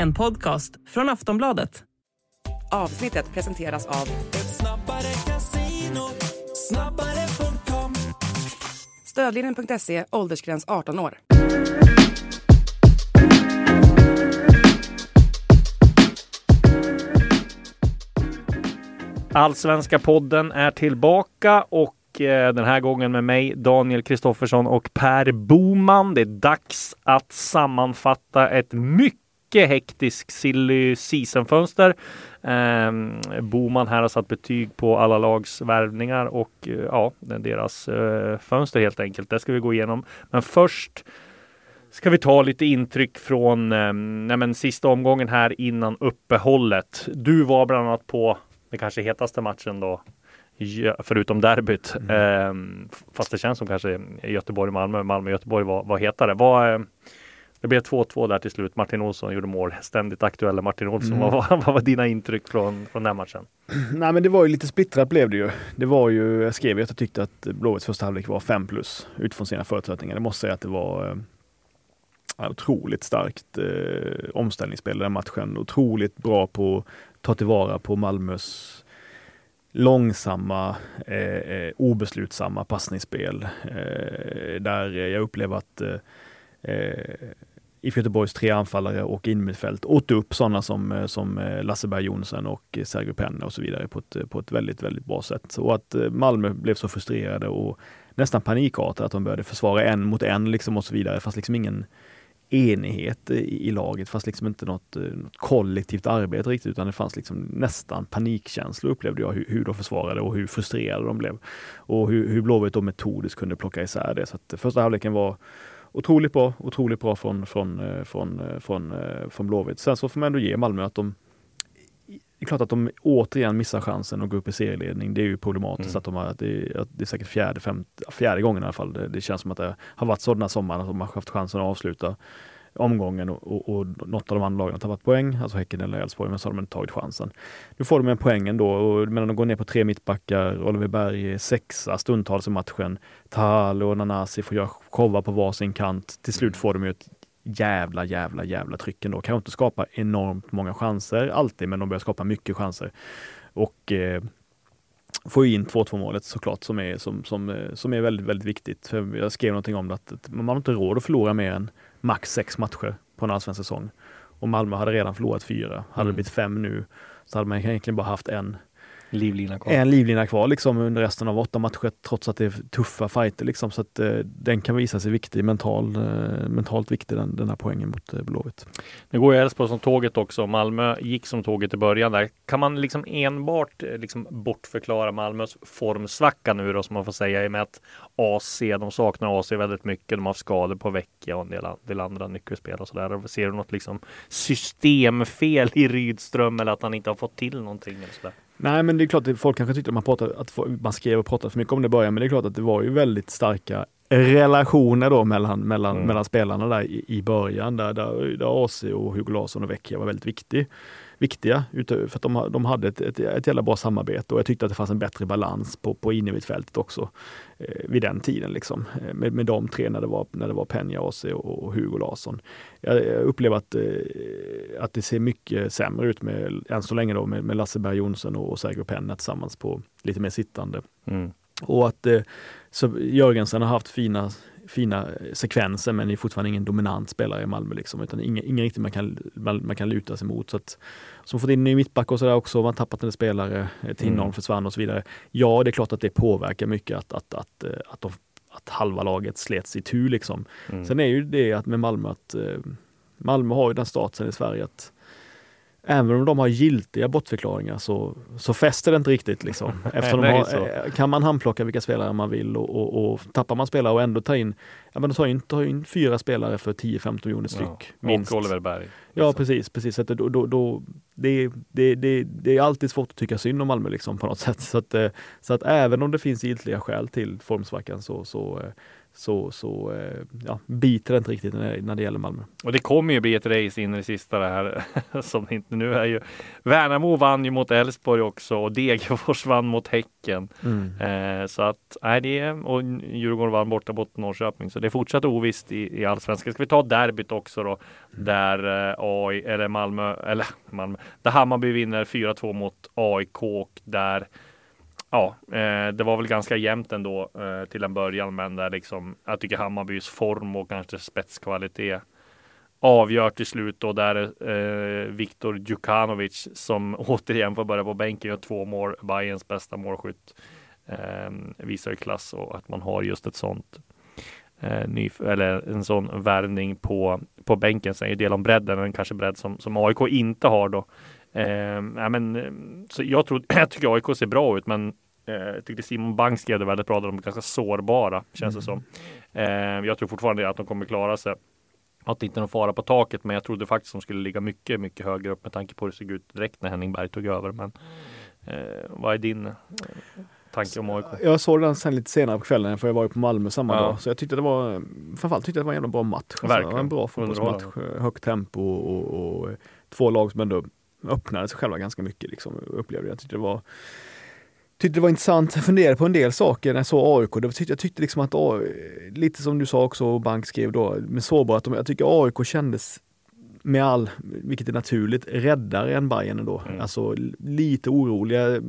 En podcast från Aftonbladet. Avsnittet presenteras av Stödlinjen.se, åldersgräns 18 år. Allsvenska podden är tillbaka och eh, den här gången med mig Daniel Kristoffersson och Per Boman. Det är dags att sammanfatta ett mycket hektisk silly season-fönster. Eh, Boman här har satt betyg på alla lags värvningar och eh, ja, deras eh, fönster helt enkelt. Det ska vi gå igenom. Men först ska vi ta lite intryck från eh, nej sista omgången här innan uppehållet. Du var bland annat på den kanske hetaste matchen då, förutom derbyt. Mm. Eh, fast det känns som kanske Göteborg-Malmö, Malmö-Göteborg var, var hetare. Var, eh, det blev 2-2 där till slut. Martin Olsson gjorde mål. Ständigt aktuella Martin Olsson. Mm. Vad, vad, var dina intryck från, från den matchen? Nej men det var ju lite splittrat blev det ju. Det var ju, jag skrev ju att jag tyckte att Blåvitts första halvlek var 5 plus utifrån sina förutsättningar. Det måste säga att det var eh, otroligt starkt eh, omställningsspel i den matchen. Otroligt bra på ta tillvara på Malmös långsamma, eh, eh, obeslutsamma passningsspel. Eh, där jag upplever att eh, IFK Göteborgs tre anfallare och innermittfält åt upp sådana som, eh, som eh, Lasse Berg Jonsson och eh, Sergio Penna och så vidare på ett, på ett väldigt, väldigt bra sätt. Och att Malmö blev så frustrerade och nästan panikartade att de började försvara en mot en liksom och så vidare, fast liksom ingen enighet i, i laget fast liksom inte något, något, kollektivt arbete riktigt utan det fanns liksom nästan panikkänslor upplevde jag hur, hur de försvarade och hur frustrerade de blev. Och hur, hur Blåvitt då metodiskt kunde plocka isär det. Så att första halvleken var otroligt bra, otroligt bra från, från, eh, från, eh, från, från Blåvitt. Sen så får man ändå ge Malmö att de det är klart att de återigen missar chansen att gå upp i serieledning. Det är ju problematiskt mm. att de har, det, är, det är säkert fjärde, femte, fjärde gången i alla fall. Det, det, känns som att det har varit så den här sommaren att de har haft chansen att avsluta omgången och, och, och något av de andra lagen har tappat poäng, alltså Häcken eller Elfsborg, men så har de inte tagit chansen. Nu får de en poängen då, och, men de går ner på tre mittbackar, Oliver Berg är sexa stundtals i matchen. Tahal och Nanasi får göra showa på varsin kant. Till slut mm. får de ju ett jävla, jävla, jävla tryck ändå. Kan inte skapa enormt många chanser alltid, men de börjar skapa mycket chanser. Och eh, får in 2-2 målet såklart som är, som, som, eh, som är väldigt, väldigt viktigt. För jag skrev någonting om det att man har inte råd att förlora mer än max sex matcher på en allsvensk säsong. Och Malmö hade redan förlorat fyra. Hade mm. det blivit fem nu så hade man egentligen bara haft en livlina kvar. En livlina kvar liksom under resten av åtta matcher trots att det är tuffa fighter liksom. Så att eh, den kan visa sig viktig, mental, eh, mentalt viktig den, den här poängen mot eh, Blåvitt. Nu går ju Elfsborg som tåget också. Malmö gick som tåget i början där. Kan man liksom enbart eh, liksom bortförklara Malmös formsvacka nu då som man får säga i och med att AC, de saknar AC väldigt mycket. De har haft skador på vecka och en del, del andra nyckelspel och sådär. Ser du något liksom systemfel i Rydström eller att han inte har fått till någonting? Eller sådär? Nej, men det är klart att folk kanske tyckte att man, pratade, att man skrev och pratade för mycket om det i början, men det är klart att det var ju väldigt starka relationer då mellan, mellan, mm. mellan spelarna där i, i början, där, där, där AC och Hugo Larsson och Vecchia var väldigt viktig viktiga för att de, de hade ett, ett, ett jävla bra samarbete och jag tyckte att det fanns en bättre balans på, på innermittfältet också eh, vid den tiden liksom. Eh, med, med de tre när det var, när det var Penja, AC och, och Hugo Larsson. Jag, jag upplever att, eh, att det ser mycket sämre ut med, än så länge då, med, med Lasse Berg Jonsson och, och Sergio Penna tillsammans på lite mer sittande. Mm. Och att eh, så Jörgensen har haft fina fina sekvenser men är fortfarande ingen dominant spelare i Malmö liksom, utan ingen, ingen riktigt man kan, man, man, kan luta sig mot. Så att, som fått in en ny mittback och sådär också, man tappat en spelare, Tinnon mm. försvann och så vidare. Ja, det är klart att det påverkar mycket att, att, att, eh, att, de, att halva laget slets i tur liksom. Mm. Sen är ju det att med Malmö att eh, Malmö har ju den statusen i Sverige att även om de har giltiga bortförklaringar så, så fäster det inte riktigt. Liksom. Eftersom de har, eh, kan man handplocka vilka spelare man vill och, och, och tappar man spelare och ändå ta in, ja, men ta in, ta in fyra spelare för 10-15 miljoner styck. Ja. Minst. Och Oliver Berg. Ja liksom. precis, precis. Så då, då, då, det, det, det, det är alltid svårt att tycka synd om Malmö liksom, på något sätt. Så att, eh, så att även om det finns giltiga skäl till formsvackan så, så, eh, så, så eh, ja, biter det inte riktigt när, när det gäller Malmö. Och det kommer ju bli ett race in i det sista det här som inte nu är ju. Värnamo vann ju mot Elfsborg också och Degerfors vann mot Häcken. Mm. Eh, så att nej, det är, och Djurgården vann borta mot Norrköping. Så det är fortsatt ovisst i, i allsvenskan. Ska vi ta derbyt också då? Mm. Där eh, AI, eller Malmö, eller Malmö, där Hammarby vinner 4-2 mot AIK och där ja, eh, det var väl ganska jämnt ändå eh, till en början, men där liksom, jag tycker Hammarbys form och kanske spetskvalitet avgör till slut och där eh, Viktor Djukanovic som återigen får börja på bänken gör två mål, Bayerns bästa målskytt. Eh, visar ju klass och att man har just ett sånt eh, ny, eller en sån värvning på, på bänken. Sen är ju del om bredden, en kanske bredd som, som AIK inte har då. Eh, ja, men, så jag, tror, jag tycker AIK ser bra ut, men eh, jag tyckte Simon Bank skrev det väldigt bra. De är ganska sårbara, känns det som. Eh, jag tror fortfarande att de kommer klara sig. Att inte någon fara på taket, men jag trodde faktiskt de skulle ligga mycket, mycket högre upp med tanke på hur det såg ut direkt när Henning Berg tog över. Men eh, vad är din eh, tanke om AIK? Jag såg den sen lite senare på kvällen för jag var ju på Malmö samma ja. dag. Så jag tyckte det var, framförallt tyckte jag det var en jävla bra match. Alltså, en bra fotbollsmatch, högt tempo och, och, och, två lag som ändå öppnade sig själva ganska mycket. Liksom, upplevde jag. tyckte det var tyckte det var intressant. Jag funderade på en del saker när jag såg AIK. Det tyckte, jag tyckte liksom att, lite som du sa också Bank skrev då, med sårbarhet, jag tycker AIK kändes med all, vilket är naturligt, räddare än Bayern ändå. Mm. Alltså lite oroliga.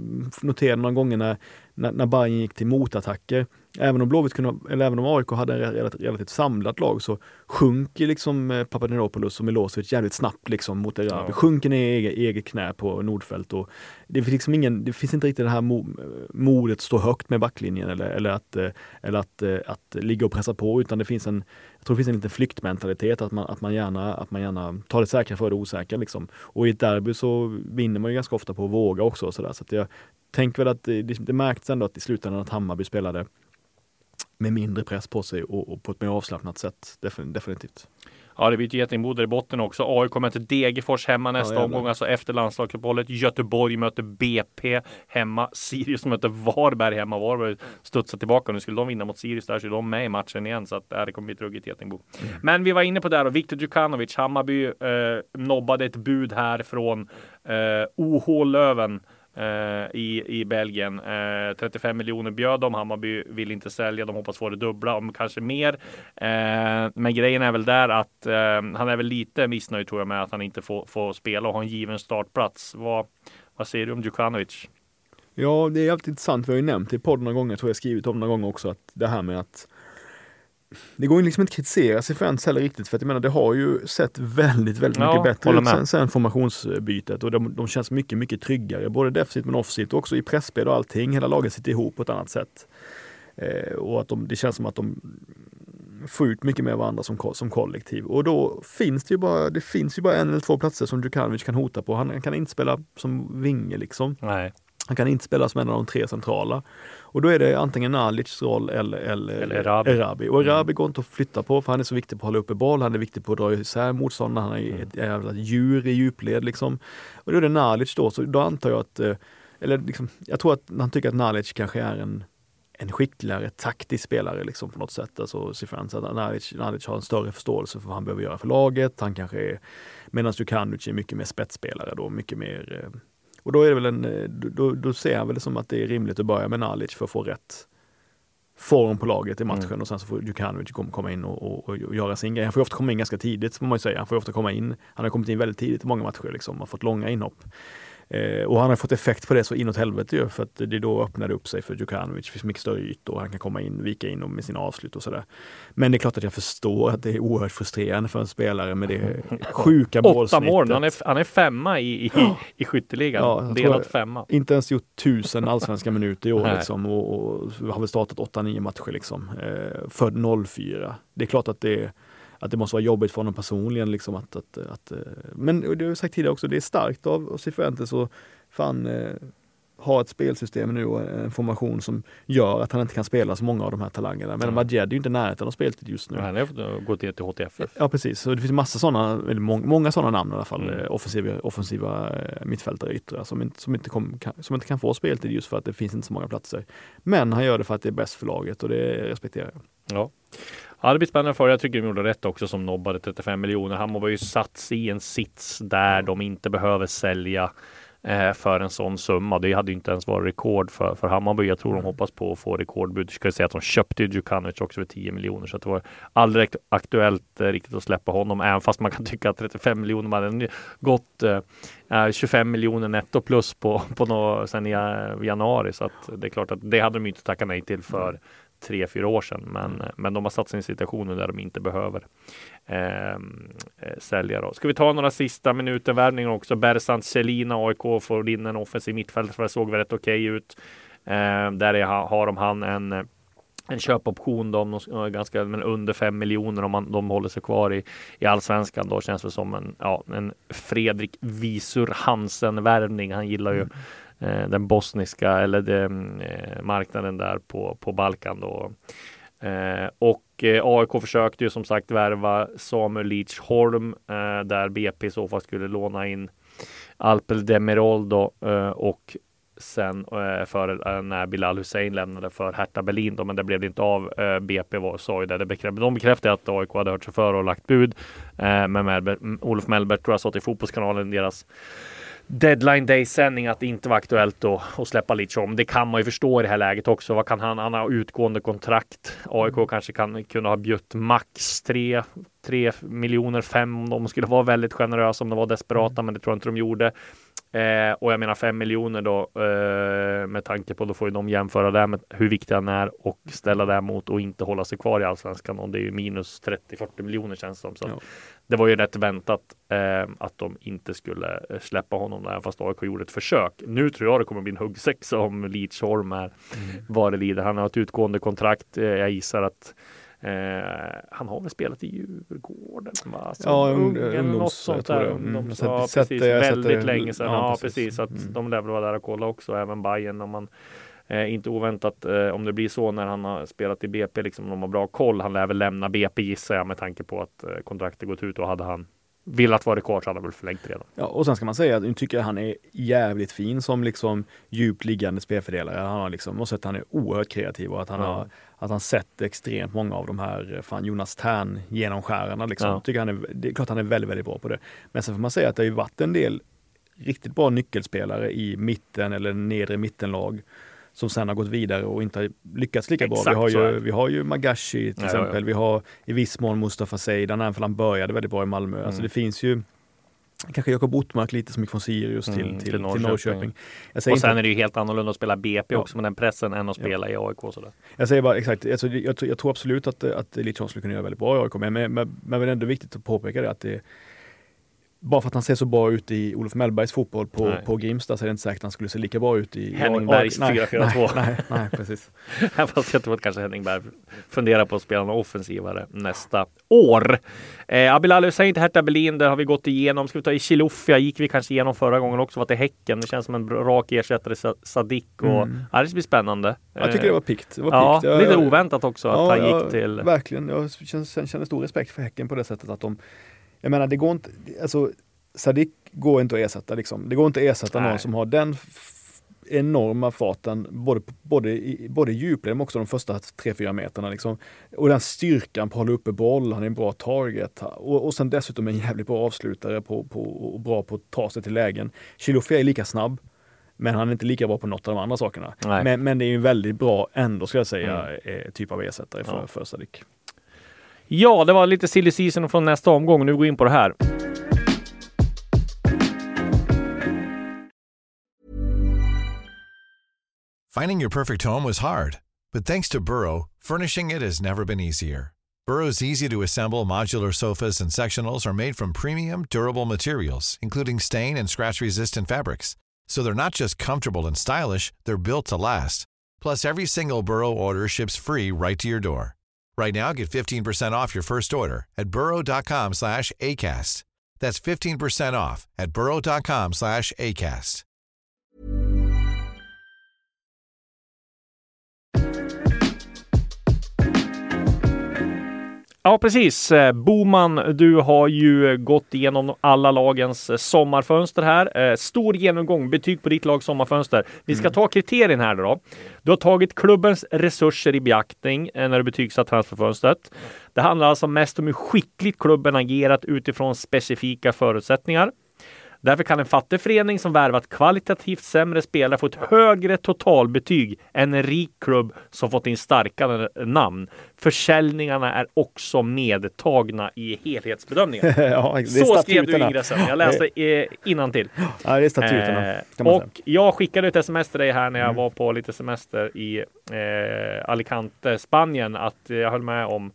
Noterade några gånger när, när, när Bayern gick till motattacker även om Blåvitt kunde, eller även om AIK hade ett relativt samlat lag så sjunker liksom eh, Papadopoulos och Milosevic jävligt snabbt liksom mot Erabi. Ja. Sjunker ner i eget, eget knä på Nordfält och det finns liksom ingen, det finns inte riktigt det här modet att stå högt med backlinjen eller, eller, att, eh, eller att, eh, att ligga och pressa på utan det finns en, jag tror det finns en liten flyktmentalitet att man, att man, gärna, att man gärna tar det säkra för det osäkra liksom. Och i ett derby så vinner man ju ganska ofta på att våga också. Så, där. så att jag tänker väl att det, det märktes ändå att i slutändan att Hammarby spelade med mindre press på sig och, och på ett mer avslappnat sätt. definitivt. Ja, det blir ett getingbo i botten också. AIK möter Degerfors hemma nästa ja, omgång, alltså efter landslagsuppehållet. Göteborg möter BP hemma. Sirius möter Varberg hemma. Varberg studsar tillbaka. Nu skulle de vinna mot Sirius där, så är de med i matchen igen. Så att, äh, det kommer bli ett ruggigt getingbo. Mm. Men vi var inne på det här och Viktor Djukanovic, Hammarby eh, nobbade ett bud här från eh, OH Löven Eh, i, i Belgien. Eh, 35 miljoner bjöd de. Hammarby vill inte sälja. De hoppas få det dubbla, om kanske mer. Eh, men grejen är väl där att eh, han är väl lite missnöjd tror jag med att han inte får, får spela och ha en given startplats. Vad, vad säger du om Djukanovic? Ja, det är alltid intressant. Vi har ju nämnt det i podden några gånger, tror jag skrivit om några gånger också, att det här med att det går ju liksom inte att kritisera Cifuentes heller riktigt för att jag menar det har ju sett väldigt, väldigt ja, mycket bättre ut sen, sen formationsbytet och de, de känns mycket, mycket tryggare både defensivt men offensivt och också i pressspel och allting. Hela laget sitter ihop på ett annat sätt. Eh, och att de, det känns som att de får ut mycket med varandra som, som kollektiv. Och då finns det ju bara, det finns ju bara en eller två platser som Djukanovic kan hota på. Han kan inte spela som vinge liksom. Nej. Han kan inte spela som en av de tre centrala. Och då är det antingen Nalics roll eller, eller, eller Erabi. Erabi. Och Erabi mm. går inte att flytta på för han är så viktig på att hålla uppe boll, han är viktig på att dra isär motståndarna, han är mm. ett jävla djur i djupled liksom. Och då är det Nalic då, så då antar jag att, eh, eller liksom, jag tror att han tycker att Nalic kanske är en en skickligare taktisk spelare liksom på något sätt. Alltså Sifrans, att Nalic, Nalic har en större förståelse för vad han behöver göra för laget. Han kanske är, medan Djukanovic är mycket mer spetsspelare då, mycket mer eh, och då är det väl en, eh, då, då ser han väl det som att det är rimligt att börja med Nalic för att få rätt form på laget i matchen mm. och sen så får Djukanovic komma in och, och, och, göra sin grej. Han får ofta komma in ganska tidigt, får man ju säga. Han får ofta komma in. Han har kommit in väldigt tidigt i många matcher liksom, har fått långa inhopp. Eh, och han har fått effekt på det så inåt helvete ju, för att det då öppnade upp sig för Djukanovic. Det finns mycket större ytor och han kan komma in, vika in med sina avslut och sådär. Men det är klart att jag förstår att det är oerhört frustrerande för en spelare med det sjuka målsnittet. Åtta mål, han är, han är femma i, i, i skytteligan. Ja, Delat femma. Inte ens gjort tusen allsvenska minuter i år liksom, och, och, har väl startat 8-9 matcher liksom. Eh, född 04. Det är klart att det att det måste vara jobbigt för honom personligen. Liksom att, att, att, eh, men det har jag sagt tidigare också, det är starkt av Cifuentes och fan eh, har ett spelsystem nu och en formation som gör att han inte kan spela så många av de här talangerna. Men mm. Majed är ju inte i närheten av speltid just nu. Han har gått ner till HTFF. Ja precis, så det finns massa sådana, eller många, många sådana namn i alla fall, mm. offensiva, offensiva mittfältare yttrar som inte, som, inte kom, kan, som inte kan få speltid just för att det finns inte så många platser. Men han gör det för att det är bäst för laget och det respekterar jag. Ja. Ja, det blir spännande för Jag tycker de gjorde rätt också som nobbade 35 miljoner. Han var ju satt i en sits där de inte behöver sälja eh, för en sån summa. Det hade inte ens varit rekord för, för Hammarby. Jag tror de hoppas på att få rekordbud. Ska säga att de köpte Djukanovic också för 10 miljoner så det var aldrig aktuellt eh, riktigt att släppa honom. Även fast man kan tycka att 35 miljoner man hade gått eh, 25 miljoner netto plus på, på nå, sen i eh, januari. Så att det är klart att det hade de inte tackat nej till för tre, fyra år sedan. Men, mm. men de har satt sig i en situation där de inte behöver ehm, eh, sälja. Då. Ska vi ta några sista minuter värvningar också? Bersant Selina, AIK får in en offensiv mittfältare för det såg väl rätt okej okay ut. Eh, där är, har de han en en köpoption de, ganska men under 5 miljoner om man, de håller sig kvar i, i allsvenskan. Då känns det som en, ja, en Fredrik Visur Hansen värvning. Han gillar ju mm. Eh, den bosniska eller den, mm, eh, marknaden där på, på Balkan. Då. Eh, och eh, AIK försökte ju som sagt värva Samuel Leach Holm eh, där BP i så fall skulle låna in Alpel Demirol då, eh, och sen för när Bilal Hussein lämnade för Hertha Berlin då, men det blev det inte av. BP var, sa ju det. det bekräft, de bekräftade att AIK hade hört sig för och lagt bud. Men mm, Olof Mellberg tror jag sa till Fotbollskanalen, deras deadline day sändning att det inte var aktuellt då att släppa Lichom. Det kan man ju förstå i det här läget också. Vad kan han? Han har utgående kontrakt. AIK mm. kanske kan kunna ha bjudit max 3, 3 miljoner 5 om de skulle vara väldigt generösa om de var desperata, mm. men det tror jag inte de gjorde. Eh, och jag menar 5 miljoner då eh, med tanke på då får ju de jämföra det med hur viktig han är och ställa det mot och inte hålla sig kvar i allsvenskan och det är ju minus 30-40 miljoner känns det som. Så ja. Det var ju rätt väntat eh, att de inte skulle eh, släppa honom där fast AIK gjorde ett försök. Nu tror jag det kommer bli en huggsexa om Leachholm är mm. vad det lider. Han har ett utgående kontrakt. Eh, jag gissar att Eh, han har väl spelat i Djurgården? Va? Alltså, ja, ung, ungdoms, något sånt där. Mm. ja, precis, väldigt länge sedan. Ja, precis. Att mm. De lär väl vara där och kolla också, även Bayern om man Eh, inte oväntat eh, om det blir så när han har spelat i BP, liksom om de har bra koll. Han lär väl lämna BP gissar jag med tanke på att eh, kontraktet gått ut och hade han velat vara kvar så hade han väl förlängt redan. Ja, och sen ska man säga att jag tycker han är jävligt fin som liksom djupt liggande spelfördelare. Han har liksom, måste att han är oerhört kreativ och att han ja. har att han sett extremt många av de här eh, fan Jonas Tern genomskärarna. Liksom. Ja. Tycker han är, det är klart han är väldigt, väldigt bra på det. Men sen får man säga att det har ju varit en del riktigt bra nyckelspelare i mitten eller nedre mittenlag som sen har gått vidare och inte har lyckats lika Exakt, bra. Vi har ju, vi har ju Magashi till ja, exempel. Ja, ja. Vi har i viss mån Mustafa Seidan, även om han började väldigt bra i Malmö. Alltså, mm. Alltså det finns ju Kanske Jakob Ottmark lite som gick från Sirius till, mm, till, till Norrköping. Till Norrköping. och sen inte... är det ju helt annorlunda att spela BP också med den pressen än att spela i AIK. Sådär. Jag säger bara exakt, alltså, jag, jag, tror absolut att, att Lichon skulle kunna göra väldigt bra i AIK, men, men, men, men det är ändå viktigt att påpeka det att det bara för att han ser så bra ut i Olof Mellbergs fotboll på, på Grimsta så är det inte säkert att han skulle se lika bra ut i Henning Bergs 4-4-2. Nej, nej, precis. Fast jag tror att kanske Henning Berg funderar på att spela någon offensivare nästa år. Eh, Abilal Hussein till Hertha Berlin, där har vi gått igenom. Ska vi ta i Chilufya gick vi kanske igenom förra gången också, var till Häcken. Det känns som en rak ersättare Sadik och mm. ja, det blir spännande. Jag tycker det var pikt. Det var ja, pikt. lite oväntat också att ja, han gick till... Verkligen, jag känner, känner stor respekt för Häcken på det sättet att de jag menar, det går inte, alltså Sadik går inte att ersätta. Liksom. Det går inte att ersätta Nej. någon som har den enorma farten, både, både, i, både i djupled men också de första 3-4 meterna. Liksom. Och den styrkan på att hålla uppe boll, han är en bra target. Och, och sen dessutom en jävligt bra avslutare på, på, och bra på att ta sig till lägen. Chilufya är lika snabb, men han är inte lika bra på något av de andra sakerna. Men, men det är en väldigt bra, ändå ska jag säga, mm. Eh, typ av ersättare för, ja. för Sadik. Ja, det var lite silly season från nästa omgång. Nu går vi in på det här. Finding your perfect home was hard, but thanks to Burrow, furnishing it has never been easier. Burrow's easy to assemble modular sofas and sectionals are made from premium, durable materials, including stain and scratch resistant fabrics. So they're not just comfortable and stylish, they're built to last. Plus, every single Burrow order ships free right to your door. Right now, get 15% off your first order at burrow.com slash ACAST. That's 15% off at burrow.com slash ACAST. Ja, precis. Eh, Boman, du har ju gått igenom alla lagens eh, sommarfönster här. Eh, stor genomgång, betyg på ditt lags sommarfönster. Vi ska ta kriterien här då. Du har tagit klubbens resurser i beaktning när du betygsatt transferfönstret. Det handlar alltså mest om hur skickligt klubben agerat utifrån specifika förutsättningar. Därför kan en fattig förening som värvat kvalitativt sämre spelare få ett högre totalbetyg än en rik klubb som fått in starkare namn. Försäljningarna är också medtagna i helhetsbedömningen. ja, Så skrev du i ingressen. Jag läste innantill. Ja, det är statuterna. Eh, och jag skickade ett sms till dig här när jag Mm. var på lite semester i eh, Alicante, Spanien, att jag höll med om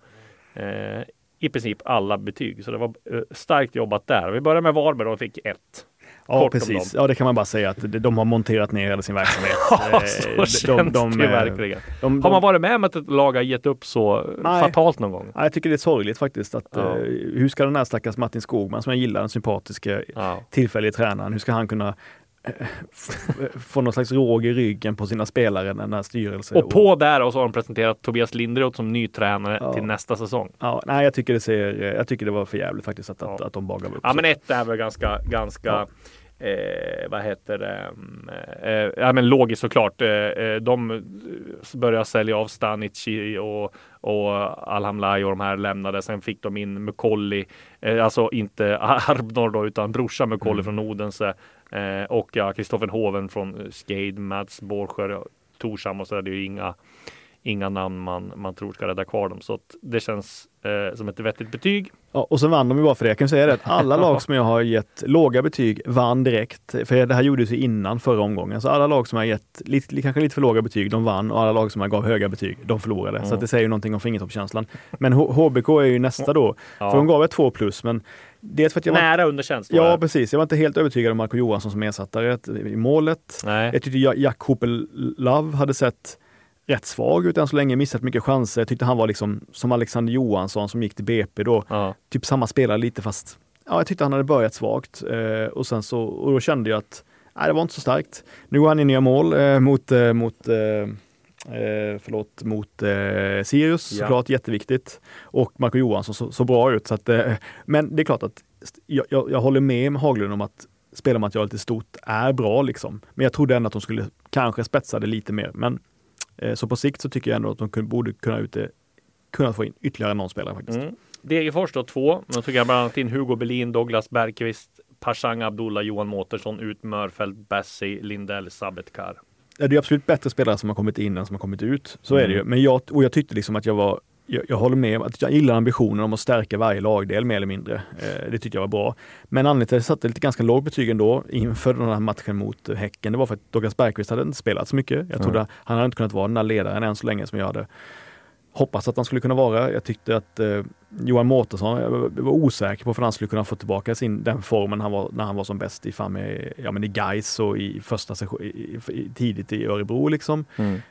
eh, i princip alla betyg. Så det var eh, starkt jobbat där. Vi börjar med Varberg och fick ett. Ja, kort precis. Ja, det kan man bara säga att de har monterat ner hela sin verksamhet. Ja, Eh, så de- känns de- det eh, verkligen. de- Har man varit med om att ett lag har gett upp så Nej. fatalt någon gång? Ja, jag tycker det är sorgligt faktiskt. Att, Ja. hur ska den här stackars Martin Skogman, som jag gillar, den sympatiska Ja. tillfälliga tränaren, hur ska han kunna få någon slags råg i ryggen på sina spelare när den här styrelsen... Och på där och så har de presenterat Tobias Linderoth som ny tränare Ja. till nästa säsong. Ja, nej, jag tycker det ser, jag tycker det var för jävligt faktiskt att, att, Ja. att de bara gav upp. Ja, Så- men ett är väl ganska, ganska Eh, vad heter det? Mm, Eh, ja, men logiskt såklart. Eh, eh, de började sälja av Stanici och, och Alhamlai och de här lämnade. Sen fick de in Mukolli, eh, alltså inte Arbnor då, utan brorsa Mukolli Mm. från Odense. Eh, och ja, Kristoffer Hoven från Skade, Mats Borskär, Torshamn och så är det ju inga Inga namn man, man tror ska rädda kvar dem. Så att det känns eh, som ett vettigt betyg. Ja, och så vann de ju bara för det. Jag kan säga det att alla lag som jag har gett låga betyg vann direkt. För det här gjordes ju innan förra omgången. Så alla lag som jag gett lite, kanske lite för låga betyg, de vann. Och alla lag som jag gav höga betyg, de förlorade. Så Mm. att det säger ju någonting om fingertoppskänslan. Men HBK är ju nästa då. Ja. För de gav ett två plus, men dels för att jag var, Nära underkänt. står Ja, det. precis. Jag var inte helt övertygad om Marco Johansson som ersättare i målet. Nej. Jag tyckte Ja- Jack Hopel Love hade sett rätt svag ut än så länge, missat mycket chanser. Jag tyckte han var liksom som Alexander Johansson som gick till BP då. Ja. Typ samma spelare lite fast ja, jag tyckte han hade börjat svagt. Eh, och, sen så, och då kände jag att nej, det var inte så starkt. Nu går han in i mål eh, mot, eh, mot eh, Eh, förlåt, mot eh, Sirius Ja. såklart, jätteviktigt. Och Marco Johansson så, så bra ut. Så att, eh, men det är klart att jag, jag, jag håller med Haglund om att spelarmaterialet i stort är bra. Liksom. Men jag trodde ändå att de skulle kanske spetsa det lite mer. Men så på sikt så tycker jag ändå att de borde kunna, ut det, kunna få in ytterligare någon spelare faktiskt. Mm. Degerfors då två. Då tog jag bland annat in Hugo Berlin, Douglas Bergqvist, Pashang Abdullah, Johan Mårtensson, Ut Mörfält, Bessie, Lindell, Sabetkar. Ja, det är absolut bättre spelare som har kommit in än som har kommit ut. Så är det Mm. ju. Men jag, och jag tyckte liksom att jag var jag, jag håller med att jag gillar ambitionen om att stärka varje lagdel mer eller mindre. Eh, det tyckte jag var bra. Men anledningen till att jag satte lite ganska lågt betyg ändå inför den här matchen mot Häcken, det var för att Douglas Bergqvist hade inte spelat så mycket. Jag trodde han hade inte kunnat vara den där ledaren än så länge som jag hade hoppats att han skulle kunna vara. Jag tyckte att eh, Johan Mårtensson, jag var, osäker på om han skulle kunna få tillbaka sin, den formen han var när han var som bäst i, fan ja, men i Gais och i första session, i, i, tidigt i Örebro. Liksom.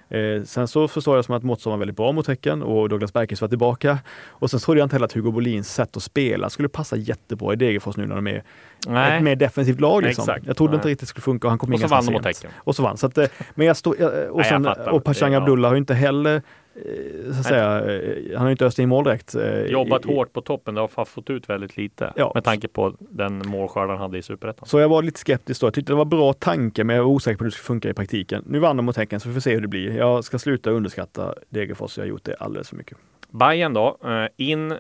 Eh, sen så förstår jag som att Mårtensson var väldigt bra mot Häcken och Douglas Bergqvist var tillbaka. Och sen trodde jag inte heller att Hugo Bolins sätt att spela skulle passa jättebra i Degerfors nu när de är Nej. ett mer defensivt lag. Liksom. Exakt. Jag trodde Nej. inte riktigt det skulle funka och han kom in Och så ganska vann de mot sent. Häcken. Och så vann. Så att, eh, men jag stod, jag- och, Nej, jag och Pashang. Abdullah har ju inte heller så att säga, eh, han har ju inte öst in mål direkt. eh, Jobbat i- hårt på toppen. Det har fått ut väldigt lite Ja. med tanke på den målskörd han hade i Superettan. Så jag var lite skeptisk då. Jag tyckte det var bra tanke men jag var osäker på hur det skulle funka i praktiken. Nu vann de mot Häcken så vi får se hur det blir. Jag ska sluta underskatta Degerfors. Jag har gjort det alldeles för mycket. Bayern då. Eh, in eh,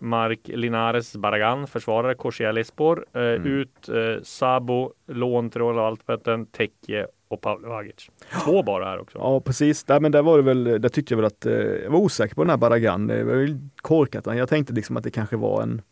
Mark Linares Barragan, försvarare, Korsialispor. Eh, Mm. Ut eh, Sabo, lån till Royal Alpeten, Tekke och Paolo Vagic. Två bara här också. Ja precis, där, men där var det väl, där tyckte jag väl att, eh, jag var osäker på den här Baragan. Det var ju korkat. Jag tänkte liksom att det kanske var en,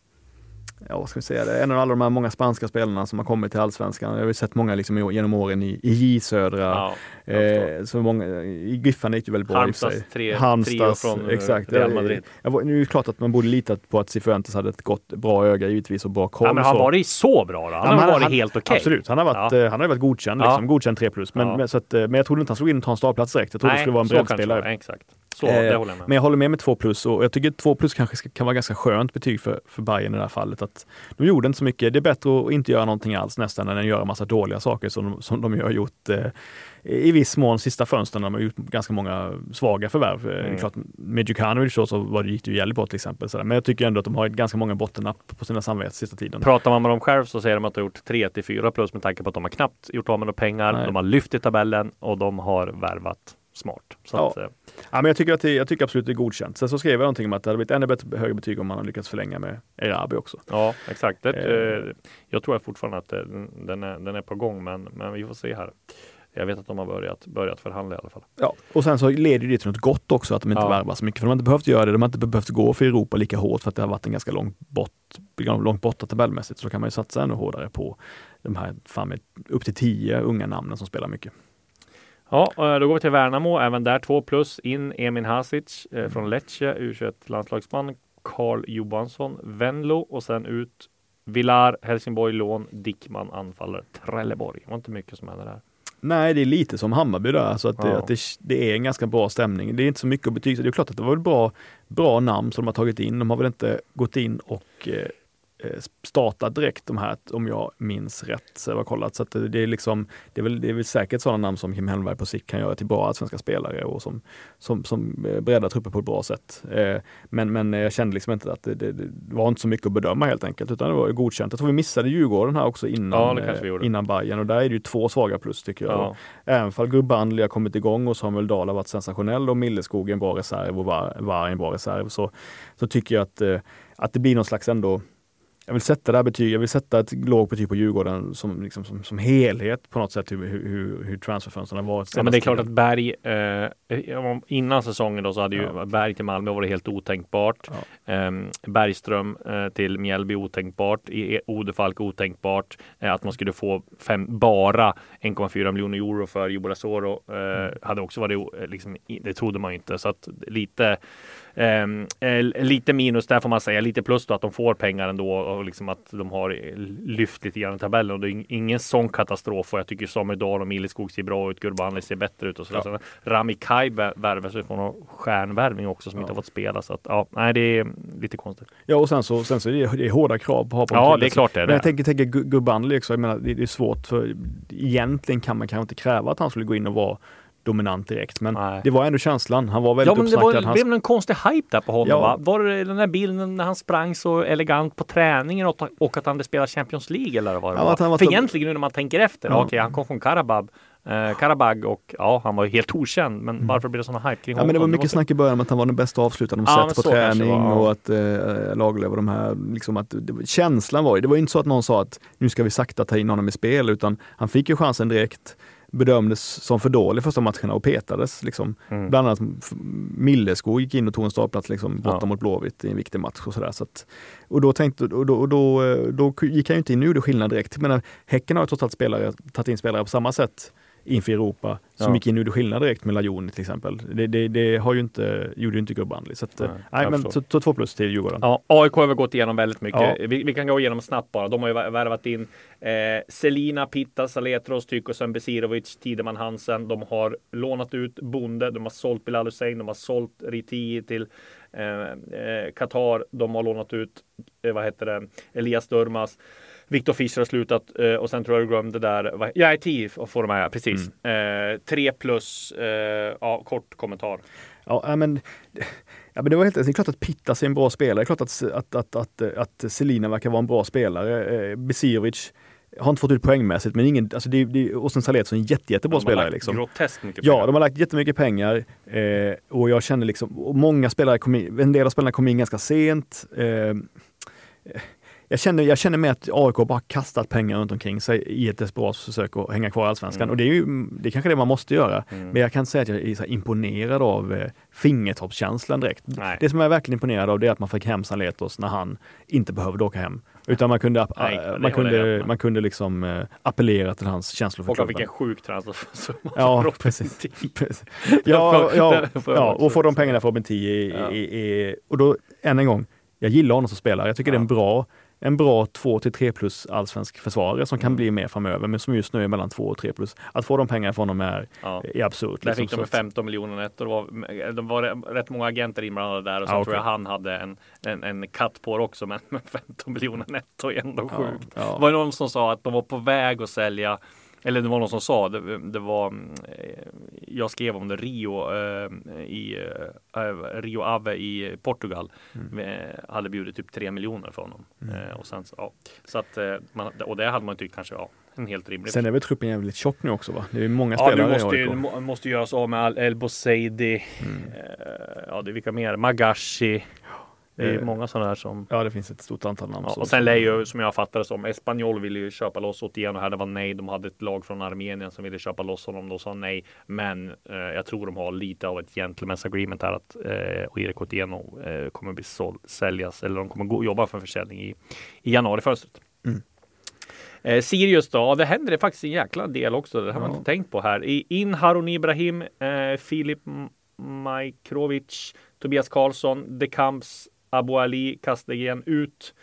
ja vad ska vi säga, det är en av alla de här många spanska spelarna som har kommit till allsvenskan. Jag har ju sett många liksom i- genom åren i, i J Södra. Ja, jag. Eh, så många, I Giffan gick det väldigt bra i och för sig. Halmstads tre, Halmstads, från eh, exakt. Real Jag- Madrid. Jag, var, nu är det klart att man borde lita på att Cifuentes hade ett gott, bra öga givetvis och bra koll. Ja, men har han varit så bra då? Han Ja, har varit han- helt okej. Absolut, han har varit, Ja. eh, han har varit godkänd, liksom, godkänd 3 plus. Men, men, så att, eh, men jag trodde inte han slog in och ta en startplats direkt. Jag trodde det skulle vara en breddspelare. Exakt. Så, Eh, jag. Men jag håller med med 2 plus och jag tycker 2 plus kanske ska, kan vara ganska skönt betyg för, för Bayern i det här fallet. Att de gjorde inte så mycket. Det är bättre att inte göra någonting alls nästan än att göra massa dåliga saker som de, som de har gjort eh, i viss mån sista fönstren. De har gjort ganska många svaga förvärv. Mm. Är Mm. klart, med Djukanovic så, så var det, gick det ju jävligt bra till exempel. Sådär. Men jag tycker ändå att de har ganska många bottennapp på sina samveten sista tiden. Pratar man med dem själv så säger de att de har gjort 3 till 4 plus med tanke på att de har knappt gjort av med några pengar. Nej. De har lyft i tabellen och de har värvat smart. Så Ja. att, eh, Ja, men jag, tycker att det, jag tycker absolut det är godkänt. Sen så skrev jag någonting om att det hade blivit ännu bättre, högre betyg om man hade lyckats förlänga med Erabi också. ja exakt. Det, Eh. eh, jag tror fortfarande att eh, den, är, den är på gång men, men vi får se här. Jag vet att de har börjat, börjat förhandla i alla fall. Ja, och sen så leder det till något gott också att de inte Ja. värvar så mycket. För de har inte behövt göra det. De har inte behövt gå för Europa lika hårt för att det har varit en ganska lång bort, långt borta tabellmässigt. Så då kan man ju satsa ännu hårdare på de här fan med upp till tio unga namnen som spelar mycket. Ja, eh, då går vi till Värnamo. Även där 2 plus. In Emin Hasic eh, från Lecce, U21 landslagsman. Karl Johansson, Venlo och sen ut Villar, Helsingborg lån, Dickman anfaller, Trelleborg. Det var inte mycket som hände där. Nej, det är lite som Hammarby där, alltså att, det, Ja. att det, det är en ganska bra stämning. Det är inte så mycket att betygsätta. Det är klart att det var ett bra, bra namn som de har tagit in. De har väl inte gått in och eh, eh, startat direkt de här, om jag minns rätt. Så jag har kollat. Så det, är liksom, det är väl, det är väl säkert sådana namn som Kim Hellberg på sikt kan göra till bra svenska spelare och som, som, som eh, breddar trupper på ett bra sätt. Eh, men, men jag kände liksom inte att det, det, det var inte så mycket att bedöma helt enkelt, utan det var godkänt. Jag tror vi missade Djurgården här också innan, Ja, innan Bayern och där är det ju två svaga plus tycker jag. Ja. Även fall Gurbanli har kommit igång och Samuel Dahl har varit sensationell och Milleskog är en bra reserv och Var, Var en bra reserv så, så tycker jag att, att det blir någon slags ändå jag vill sätta det här betyg, jag vill sätta ett lågt betyg på Djurgården som, liksom, som, som helhet på något sätt hur, hur, hur, transferfönstren har varit. Ja, men det är klart att. Berg, eh, innan säsongen då så hade ju Ja. Berg till Malmö varit helt otänkbart. Ehm, Bergström eh, till Mjällby otänkbart. I E- Odefalk otänkbart. Eh, att man skulle få fem, bara 1,4 miljoner euro för Jobo Soro eh, hade också varit, eh, liksom, det trodde man ju inte. Så att lite eh, lite minus där får man säga, lite plus då att de får pengar ändå och liksom att de har lyft lite grann i tabellen. Och det är ing- ingen sån katastrof och jag tycker Samuel Dahl och Milleskog ser bra ut, Gurbanli ser bättre ut och. Så Rami Kaj vär- värvas ju från stjärnvärvning också som inte har fått spela så att ja, nej det är lite konstigt. Ja och sen så, sen så är det, det är hårda krav på att ha på Ja, det är klart det är Men jag tänker, tänker Gu- Gurbanli också, jag menar det är svårt för egentligen kan man kanske inte kräva att han skulle gå in och vara dominant direkt. Men Nej. det var ändå känslan. Han var väldigt Ja, men det uppsnackad. var, Han blev en konstig hype där på honom. Ja. Va? Var det den där bilden när han sprang så elegant på träningen och, och att han hade spelat Champions League eller vad det Ja, var? För egentligen nu när man tänker efter, Ja. okej han kom från Karabab, eh, Karabag och ja, han var ju helt okänd. Men varför blev det såna hype kring Mm. Ja, men det var honom? mycket snack i början om att han var den bästa avslutaren de Ja, sett på träning det var, ja. och att eh, Lagerlöf och de här, liksom att det, känslan var ju, det var ju inte så att någon sa att nu ska vi sakta ta in honom i spel, utan han fick ju chansen direkt, bedömdes som för dålig första matcherna och petades. Liksom. Mm. Bland annat Milleskog gick in och tog en startplats liksom, borta Ja. mot Blåvitt i en viktig match. Och, sådär, så att, och då, tänkte, och då, och då, eh, då gick han ju inte in och gjorde skillnad direkt. Menar, häcken har ju trots allt spelare, tagit in spelare på samma sätt inför Europa som Ja. gick in och gjorde skillnad direkt med Lajoni till exempel. Det, det, det har ju inte, gjorde ju inte Gurbanli. Så, att, Nej, nej, men, så, så två plus till Djurgården. Ja, AIK har väl gått igenom väldigt mycket. Ja. Vi, vi kan gå igenom snabbt bara. De har ju vär- värvat in eh, Selina, Pitta, Saletros, Tykosen, Besirovic, Tideman Hansen. De har lånat ut Bonde, de har sålt Bilal Hussein, de har sålt Riti till eh, eh, Qatar. De har lånat ut, eh, vad heter det, Elias Durmas. Viktor Fischer har slutat eh, och sen tror jag du glömde där. Ja, IT får de här, precis. Eh, tre plus, eh, ja, kort kommentar. Ja, ja, men, ja, men det var helt det är klart att Pittas är en bra spelare. Det är klart att, att, att, att, att Selina verkar vara en bra spelare. Eh, Besirovic har inte fått ut poängmässigt, men ingen, alltså det, det, och sen Salet är en jätte, jättebra spelare. Liksom. Groteskt mycket Ja, pengar. de har lagt jättemycket pengar eh, och jag känner liksom, och många spelare kom in, en del av spelarna kom in ganska sent. Eh, jag känner, jag känner med att AIK bara kastat pengar runt omkring sig i ett desperat försök att hänga kvar i Allsvenskan. Mm. Och det är ju det är kanske det man måste göra. Mm. Men jag kan säga att jag är imponerad av eh, fingertoppskänslan direkt. Nej. Det som jag är verkligen imponerad av det är att man fick hem Saletos när han inte behövde åka hem. Utan man kunde, Nej, det man kunde, man kunde liksom äh, appellera till hans känslor för klubben. fick en sjuk transfersumma. Ja, precis. Precis. Ja, ja, ja, och få de pengarna för Robin 10 Ja. och då än en gång, jag gillar honom som spelare. Jag tycker Ja. det är en bra, en bra 2 till 3 plus allsvensk försvarare som kan Mm. bli mer framöver, men som just nu är mellan 2 och 3 plus. Att få de pengarna från honom är, Ja. är absurt. Där liksom. fick de Så med att- 15 miljoner netto. Det var, det var rätt många agenter inblandade där och sen Ja, tror jag han hade en, en, en katt på det också. Men med 15 miljoner netto är ändå Ja, sjukt. ja. Det var någon som sa att de var på väg att sälja eller det var någon som sa, det, det var, mm, eh, jag skrev om det, Rio eh, i eh, Rio Ave i Portugal Mm. eh, hade bjudit typ 3 miljoner för honom. Eh, och sen, ja, så att, eh, man, och det hade man tyckt kanske, ja, en helt rimlig Sen är väl truppen jävligt tjock nu också va? Det är många Ja, spelare måste, i AIK. må- måste göras av med El Boseidi. Mm. Ja, det är vilka mer? Magashi. Det är Eh, många sådana här som... Ja, det finns ett stort antal namn. Ja, och sen lär ju, som jag fattade som, Espanyol ville ju köpa loss Otieno här. Det var nej. De hade ett lag från Armenien som ville köpa loss honom. De sa nej. Men eh, jag tror de har lite av ett gentleman's agreement här att eh, Erik Otieno eh, kommer bli såld, säljas eller de kommer gå, jobba för försäljning i, i januarifönstret. Mm. Eh, Sirius då, det händer det faktiskt en jäkla del också. Det har man Ja. inte tänkt på här. I, in Harun Ibrahim, eh, Filip Majkrovic, Tobias Karlsson, De Camps, Abu Ali, Kastegen ut.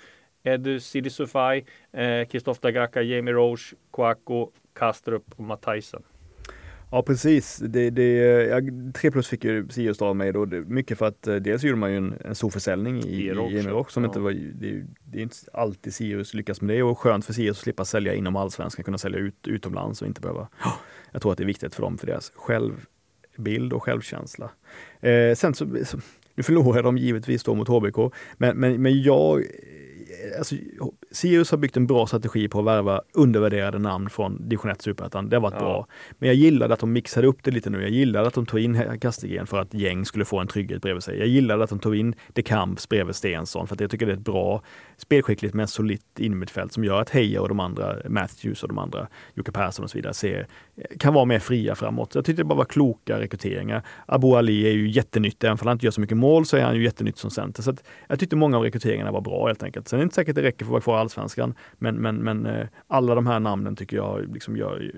Edu Sidisufaj, eh, Kristoff Dagaka, Jamie Roche, Kouakou, Kastrup och Matthijsen. Ja precis. Det, det, ja, 3 plus fick ju Sirius av mig då. Mycket för att eh, dels gjorde man ju en, en stor försäljning i, Roche, Emirock som ja. inte var, det, det är inte alltid Sirius lyckas med det och skönt för Sirius att slippa sälja inom allsvenskan, kunna sälja ut utomlands och inte behöva. Jag tror att det är viktigt för dem för deras självbild och självkänsla. Eh, sen så, så, nu förlorar de givetvis då mot HBK, men, men, men jag Alltså, Sirius har byggt en bra strategi på att värva undervärderade namn från division 1 Superettan. Det har varit Ja. bra. Men jag gillade att de mixade upp det lite nu. Jag gillade att de tog in Kastegren för att Gäng skulle få en trygghet bredvid sig. Jag gillade att de tog in De Camps bredvid Stensson för att jag tycker det är ett bra spelskickligt men solitt innermittfält som gör att Heja och de andra, Matthews och de andra, Jocke Persson och så vidare, ser, kan vara mer fria framåt. Jag tyckte det bara var kloka rekryteringar. Abu Ali är ju jättenytt, även om han inte gör så mycket mål så är han ju jättenytt som center. Så att jag tyckte många av rekryteringarna var bra helt enkelt. Sen är det inte säkert att det räcker för att vara kvar i Allsvenskan, men, men, men eh, alla de här namnen tycker jag liksom gör,